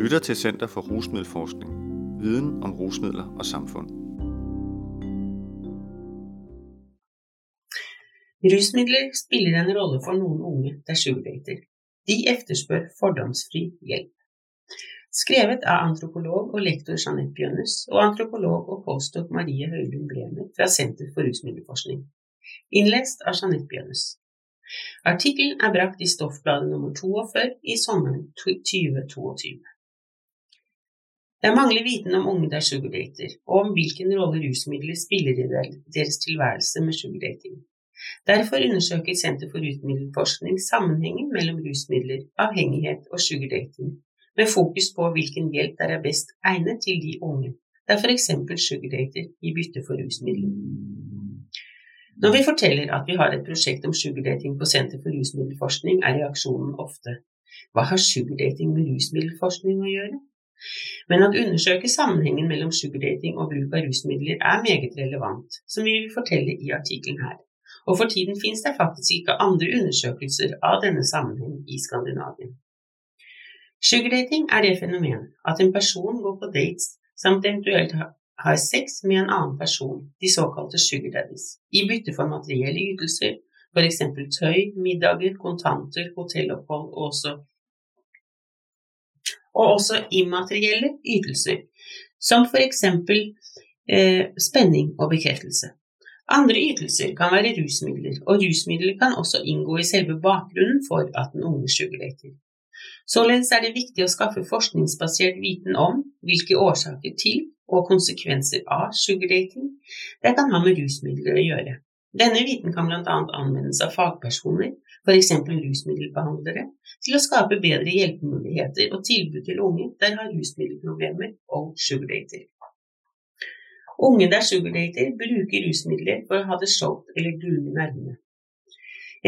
lytter til Center for Rusmiddelforskning. Viden om rusmidler og samfund. Rusmidler spiller en rolle for noen unge der sugardater. De efterspør fordomsfri hjelp. Skrevet av antropolog og lektor Jeanette Bjønnes og antropolog og postdok Marie Høylund Bremer fra Senter for rusmiddelforskning. Innlest av Jeanette Bjønnes. Artikkelen er brakt i Stoffbladet nummer 42 i sommeren 2022. Det mangler viten om unge der sugardater, og om hvilken rolle rusmidler spiller i deres tilværelse med sugardating. Derfor undersøker Senter for rusmiddelforskning sammenhengen mellom rusmidler, avhengighet og sugardating, med fokus på hvilken hjelp der er best egnet til de unge der f.eks. sugardater i bytte for rusmidler. Når vi forteller at vi har et prosjekt om sugardating på Senter for rusmiddelforskning, er reaksjonen ofte hva har sugardating med rusmiddelforskning å gjøre? Men å undersøke sammenhengen mellom sugardating og bruk av rusmidler er meget relevant, som vi vil fortelle i artikkelen her. Og for tiden finnes det faktisk ikke andre undersøkelser av denne sammenheng i Skandinavien. Sugardating er det fenomen at en person går på dates samt eventuelt har sex med en annen person, de såkalte sugardaddies, i bytte for materielle ytelser, f.eks. tøy, middager, kontanter, hotellopphold og også, og også immaterielle ytelser, som f.eks. Eh, spenning og bekreftelse. Andre ytelser kan være rusmidler, og rusmidler kan også inngå i selve bakgrunnen for at den unge sugardater. Således er det viktig å skaffe forskningsbasert viten om hvilke årsaker til og konsekvenser av sugardating det kan ha med rusmidler å gjøre. Denne viten kan bl.a. anvendes av fagpersoner, f.eks. rusmiddelbehandlere, til å skape bedre hjelpemuligheter og tilbud til unge der har rusmiddelproblemer og sugardater. Unge der sugardater bruker rusmidler for å ha det showt eller gulne nervene.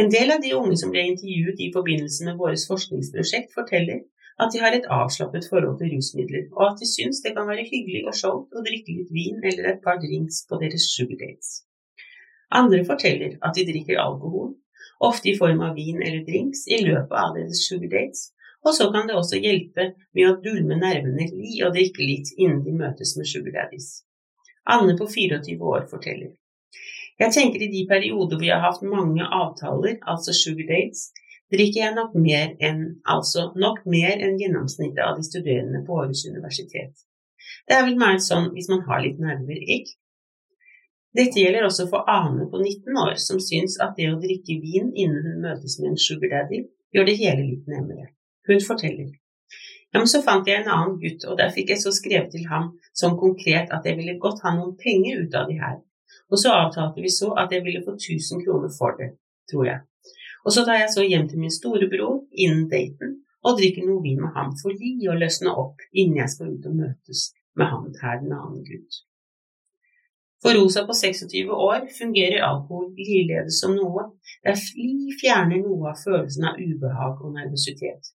En del av de unge som ble intervjuet i forbindelse med vårt forskningsprosjekt, forteller at de har et avslappet forhold til rusmidler, og at de syns det kan være hyggelig og showt å drikke litt vin eller et par drinks på deres sugardates. Andre forteller at de drikker alkohol, ofte i form av vin eller drinks, i løpet av deres sugardates, og så kan det også hjelpe med å dulme nervene i å drikke litt innen de møtes med sugardaddies. Anne på 24 år forteller. Jeg tenker i de perioder hvor jeg har hatt mange avtaler, altså sugar dates, drikker jeg nok mer enn altså nok mer enn gjennomsnittet av de studerende på Århus universitet. Det er vel mer sånn hvis man har litt nerver, ikke? Dette gjelder også for Ane på 19 år, som syns at det å drikke vin innen hun møtes med en sugar daddy, gjør det hele litt nærmere. Hun forteller. Ja, men så fant jeg en annen gutt, og der fikk jeg så skrevet til ham sånn konkret at jeg ville godt ha noen penger ut av de her. Og så avtalte vi så at jeg ville få 1000 kroner for det, tror jeg. Og så tar jeg så hjem til min storebror innen daten og drikker noe vin med ham for li å løsne opp innen jeg skal ut og møtes med han her den annen gutt. For Rosa på 26 år fungerer alkohol likeledes som noe der fli fjerner noe av følelsen av ubehag og nervøsitet.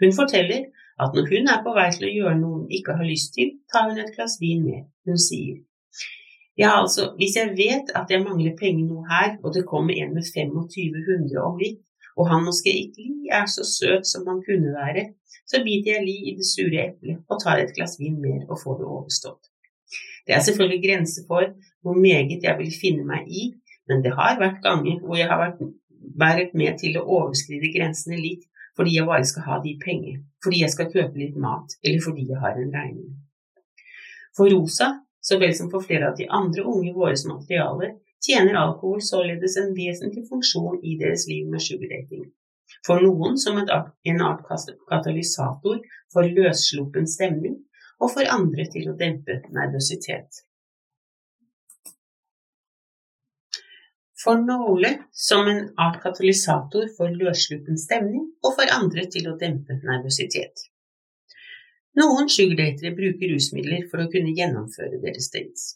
Hun forteller at når hun er på vei til å gjøre noe hun ikke har lyst til, tar hun et glass vin med. Hun sier ja, altså, hvis jeg vet at jeg mangler penger nå her, og det kommer en med 2500 om litt, og han måske ikke li er så søt som han kunne være, så biter jeg li i det sure eplet og tar et glass vin mer og får det overstått. Det er selvfølgelig grenser for hvor meget jeg vil finne meg i, men det har vært ganger hvor jeg har vært, vært med til å overskride grensene litt fordi jeg bare skal ha de penger, fordi jeg skal kjøpe litt mat, eller fordi jeg har en regning. For Rosa, så vel som for flere av de andre unge våres materialer, tjener alkohol således en vesentlig funksjon i deres liv med sugardating. For noen som en art katalysator for løssluppen stemning, og for andre til å dempe nervøsitet. For nåle som en art katalysator for løssluppen stemning, og for andre til å dempe nervøsitet. Noen sugardatere bruker rusmidler for å kunne gjennomføre deres dates.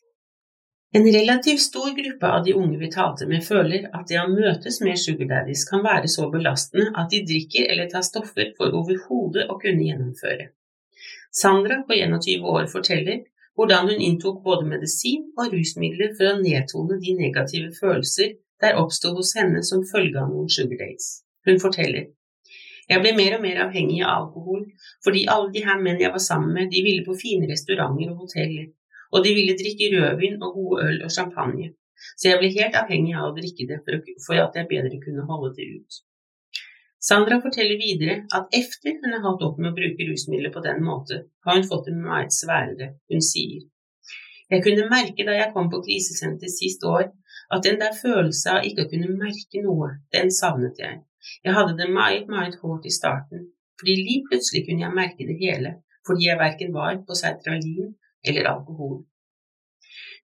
En relativt stor gruppe av de unge vi talte med, føler at det å møtes med sugardaddies kan være så belastende at de drikker eller tar stoffer for overhodet å kunne gjennomføre. Sandra på 21 år forteller hvordan hun inntok både medisin og rusmidler for å nedtone de negative følelser der oppsto hos henne som følge av noen sugar dates. Hun forteller Jeg ble mer og mer avhengig av alkohol, fordi alle de her menn jeg var sammen med, de ville på fine restauranter og hoteller, og de ville drikke rødvin og gode øl og champagne, så jeg ble helt avhengig av å drikke det for at jeg bedre kunne holde det ut. Sandra forteller videre at efter hun har holdt opp med å bruke rusmidler på den måten, har hun fått det meget sværere. Hun sier jeg kunne merke da jeg kom på krisesenter sist år, at den der følelsen av ikke å kunne merke noe, den savnet jeg. Jeg hadde det meget, meget hårdt i starten, fordi lige plutselig kunne jeg merke det hele, fordi jeg verken var på sertralin eller alkohol.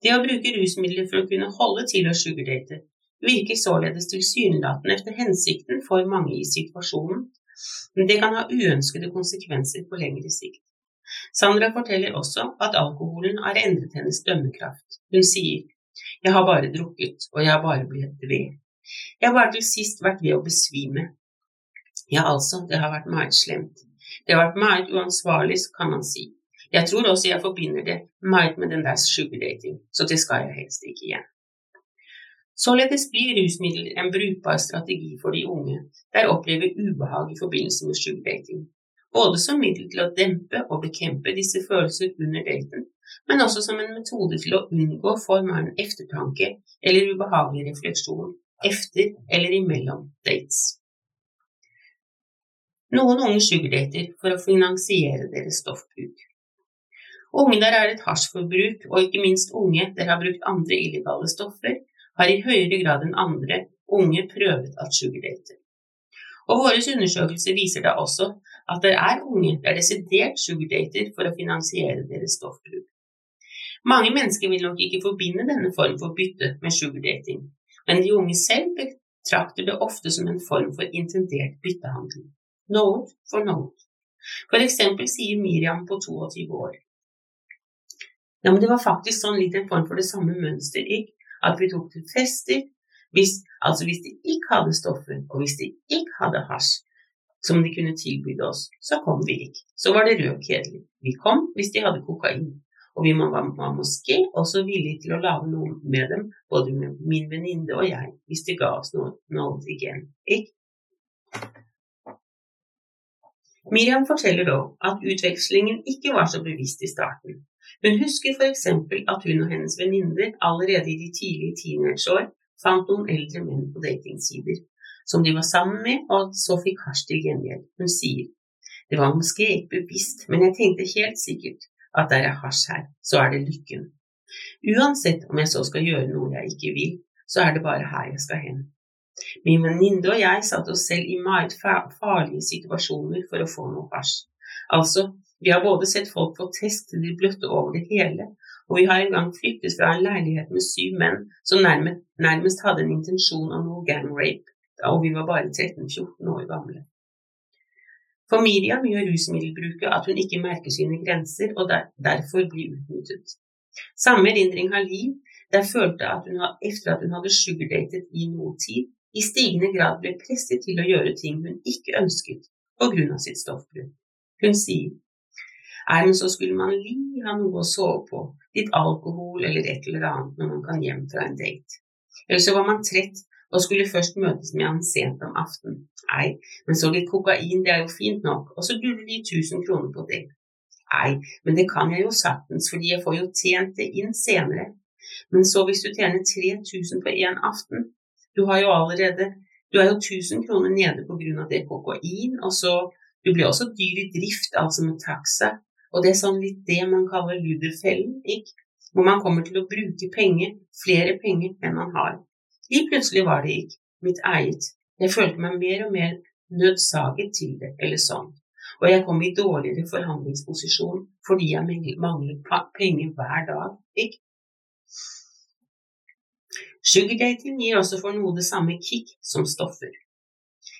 Det å bruke rusmidler for å kunne holde til å sugardate virker således tilsynelatende etter hensikten for mange i situasjonen, men det kan ha uønskede konsekvenser på lengre sikt. Sandra forteller også at alkoholen har endret hennes dømmekraft. Hun sier jeg har bare drukket, og jeg har bare blitt ved. Jeg har bare til sist vært ved å besvime. Ja, altså, det har vært meget slemt. Det har vært meget uansvarlig, kan man si. Jeg tror også jeg forbinder det meget med den der sugardating, så det skal jeg helst ikke igjen. Således blir rusmidler en brukbar strategi for de unge der opplever ubehag i forbindelse med sugardating, både som middel til å dempe og bekjempe disse følelser under daten, men også som en metode til å unngå form av en eftertanke eller ubehagelig refleksjon efter eller imellom dates. Noen unge sugardater for å finansiere deres stoffbruk. Unge der er et hasjforbruk, og ikke minst unge der har brukt andre illegale stoffer, har i høyere grad enn andre unge prøvet at sugardater. Og våre undersøkelser viser da også at det er unge der desidert sugardater for å finansiere deres stoffbruk. Mange mennesker vil nok ikke forbinde denne form for bytte med sugardating, men de unge selv betrakter det ofte som en form for intendert byttehandel. Noe for noe. For eksempel sier Miriam på 22 år. Ja, men det var faktisk sånn litt en form for det samme mønster, ikke? At vi tok til fester, hvis, altså hvis de ikke hadde stoffer, og hvis de ikke hadde hasj, som de kunne tilby oss, så kom vi ikke. Så var det rød kjedelig. Vi kom hvis de hadde kokain. Og vi var måske også villige til å lage noe med dem, både min venninne og jeg, hvis de ga oss noe, noe igjen. Ikke? Miriam forteller da at utvekslingen ikke var så bevisst i starten. Hun husker f.eks. at hun og hennes venninner allerede i de tidlige teenageår fant noen eldre menn på datingsider som de var sammen med, og så fikk hasj til gjengjeld. Hun sier det var måske ikke bevisst, men jeg tenkte helt sikkert at der er hasj her, så er det lykken. Uansett om jeg så skal gjøre noe jeg ikke vil, så er det bare her jeg skal hen. Min venninne og jeg satte oss selv i meget farlige situasjoner for å få noe hasj. Altså, vi har både sett folk få test til de bløtte over det hele, og vi har en gang flyktet fra en leilighet med syv menn som nærmest, nærmest hadde en intensjon om noe gang rape, og vi var bare 13-14 år gamle. For Miriam gjør rusmiddelbruket at hun ikke merker sine grenser og derfor blir utnyttet. Samme erindring har Liv, der følte at hun etter at hun hadde sugardatet i noe tid, i stigende grad ble presset til å gjøre ting hun ikke ønsket på grunn av sitt stoffbruk. Hun sier Nei, men så skulle man li ha noe å sove på, litt alkohol eller et eller annet når man kan hjem fra en date. Eller så var man trett og skulle først møtes med han sent om aftenen. Nei, men så litt kokain, det er jo fint nok, og så durer de 1000 kroner på det. Nei, men det kan jeg jo saktens, fordi jeg får jo tjent det inn senere. Men så hvis du tjener 3000 på én aften, du har jo allerede Du er jo 1000 kroner nede på grunn av det kokain, og så Du blir også dyr i drift, altså med taxa, og det er sånn litt det man kaller luderfellen, ikke? Hvor man kommer til å bruke penger, flere penger enn man har. De plutselig var det ikke mitt eget. Jeg følte meg mer og mer nødsaget til det, eller sånn. Og jeg kom i dårligere forhandlingsposisjon fordi jeg manglet penger hver dag. Ikke? Sugardating gir også for noe det samme kick som stoffer.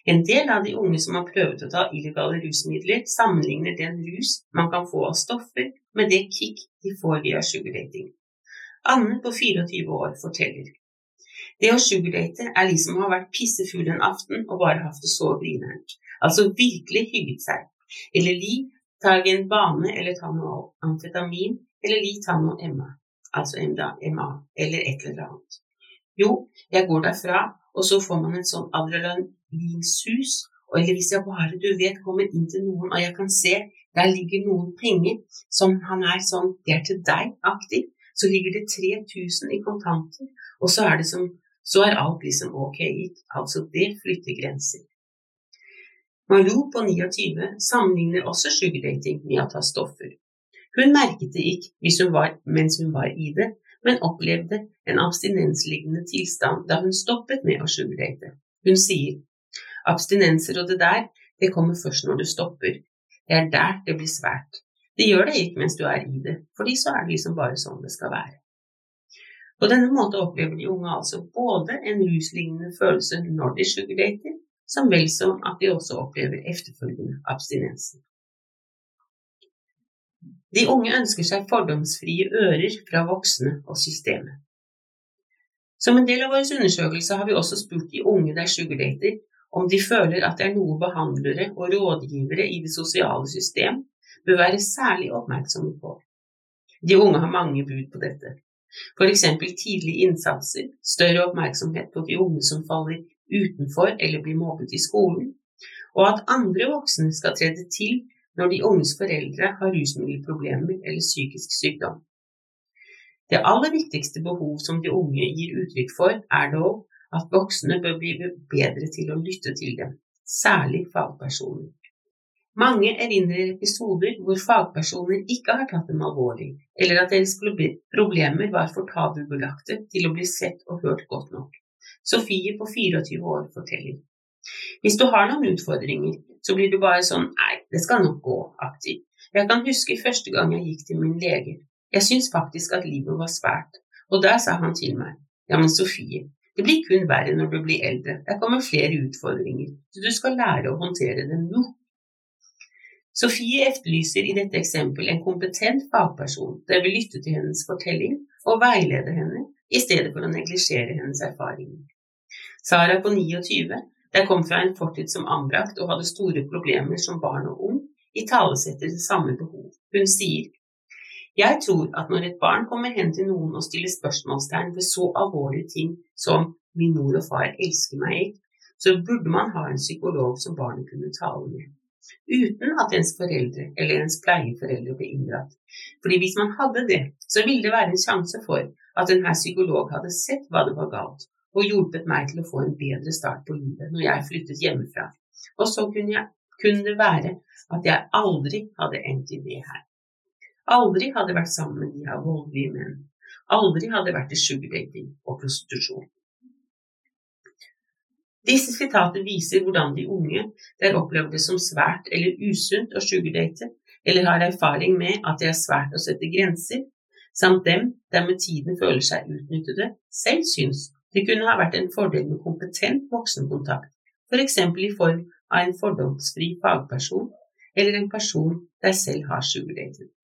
En del av de unge som har prøvd å ta illegale rusmidler, sammenligner den rus man kan få av stoffer, med det kick de får via sugardating. Anne på 24 år forteller det å sugardate er de som har vært pissefull en aften og bare hatt det så grineren. Altså virkelig hygget seg. Eller li tar en bane eller tar noe amfetamin, eller li tar noe MA, altså MA, eller et eller annet. Jo, jeg går derfra, og så får man en sånn eller hvis jeg bare, du vet, kommer inn til noen og jeg kan se der ligger noen penger som han er sånn Det er til deg-aktig. Så ligger det 3000 i kontanter, og så er det som så er alt liksom ok gitt. Altså, det flytter grenser. Malou på 29 sammenligner også sugardating med å ta stoffer. Hun merket det ikke hun var, mens hun var i det, men opplevde en abstinenslignende tilstand da hun stoppet med å sugardate. Hun sier abstinenser og det der, det kommer først når du stopper. Det er der det blir svært. Det gjør det ikke mens du er i det, fordi så er det liksom bare sånn det skal være. På denne måten opplever de unge altså både en ruslignende følelse når de sugardater, som vel som at de også opplever efterfølgende abstinensen. De unge ønsker seg fordomsfrie ører fra voksne og systemet. Som en del av vår undersøkelse har vi også spurt de unge der sugardater om de føler at det er noe behandlere og rådgivere i det sosiale system bør være særlig oppmerksomme på. De unge har mange bud på dette, f.eks. tidlige innsatser, større oppmerksomhet på de unge som faller utenfor eller blir mobbet i skolen, og at andre voksne skal trede til når de unges foreldre har rusmiddelproblemer eller psykisk sykdom. Det aller viktigste behov som de unge gir uttrykk for, er dog at voksne bør bli bedre til å lytte til dem, særlig fagpersoner. Mange erindrer episoder hvor fagpersoner ikke har tatt dem alvorlig, eller at deres problemer var for tabubelagte til å bli sett og hørt godt nok. Sofie på 24 år forteller. Hvis du har noen utfordringer, så blir du bare sånn nei, det skal nok gå-aktig. Jeg kan huske første gang jeg gikk til min lege. Jeg syntes faktisk at livet var svært, og der sa han til meg, ja, men Sofie, det blir kun verre når du blir eldre, der kommer flere utfordringer, så du skal lære å håndtere dem nå. Sofie etterlyser i dette eksempelet en kompetent fagperson der vil lytte til hennes fortelling og veilede henne, i stedet for å neglisjere hennes erfaringer. Sara på 29 der kom fra en fortid som anbrakt og hadde store problemer som barn og ung, italesetter samme behov. Hun sier jeg tror at når et barn kommer hen til noen og stiller spørsmålstegn ved så alvorlige ting som 'min mor og far elsker meg ikke', så burde man ha en psykolog som barnet kunne tale med. Uten at ens foreldre eller ens pleieforeldre ble inndratt. Fordi hvis man hadde det, så ville det være en sjanse for at denne psykolog hadde sett hva det var galt, og hjulpet meg til å få en bedre start på livet når jeg flyttet hjemmefra. Og så kunne, jeg, kunne det være at jeg aldri hadde endt i det her. Aldri hadde vært sammen med de av voldelige menn. Aldri hadde vært i sugardating og prostitusjon. Disse sitater viser hvordan de unge der opplever det som svært eller usunt å sugardate, eller har erfaring med at det er svært å sette grenser, samt dem der med tiden føler seg utnyttede, selv syns det kunne ha vært en fordel med kompetent voksenkontakt, f.eks. For i form av en fordomsfri fagperson eller en person der selv har sugardated.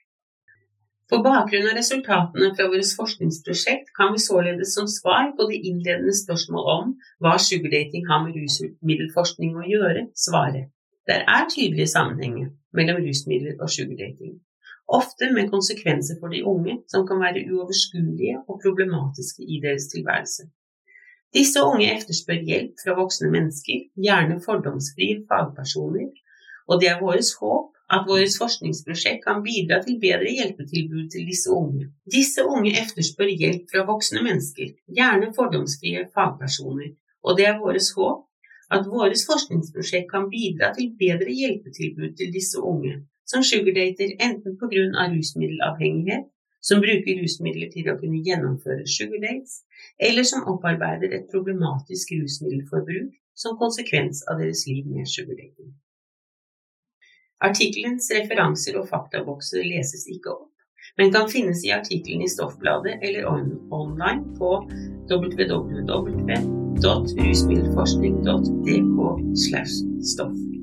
På bakgrunn av resultatene fra vårt forskningsprosjekt kan vi således som svar på de innledende spørsmålet om hva sugardating har med rusmiddelforskning å gjøre, svare det er tydelige sammenhenger mellom rusmidler og sugardating, ofte med konsekvenser for de unge som kan være uoverskuelige og problematiske i deres tilværelse. Disse unge etterspør hjelp fra voksne mennesker, gjerne fordomsfrie fagpersoner, og det er vårt håp at vårt forskningsprosjekt kan bidra til bedre hjelpetilbud til disse unge. Disse unge etterspør hjelp fra voksne mennesker, gjerne fordomsfrie fagpersoner, og det er vårt håp at vårt forskningsprosjekt kan bidra til bedre hjelpetilbud til disse unge, som sugardater enten av rusmiddelavhengighet som bruker rusmidler til å kunne gjennomføre sugardates, eller som opparbeider et problematisk rusmiddelforbruk som konsekvens av deres liv med sugar dating. Artikkelens referanser og faktabokser leses ikke opp, men kan finnes i artikkelen i Stoffbladet eller on online på www.rusmiddelforskning.dk. stoff.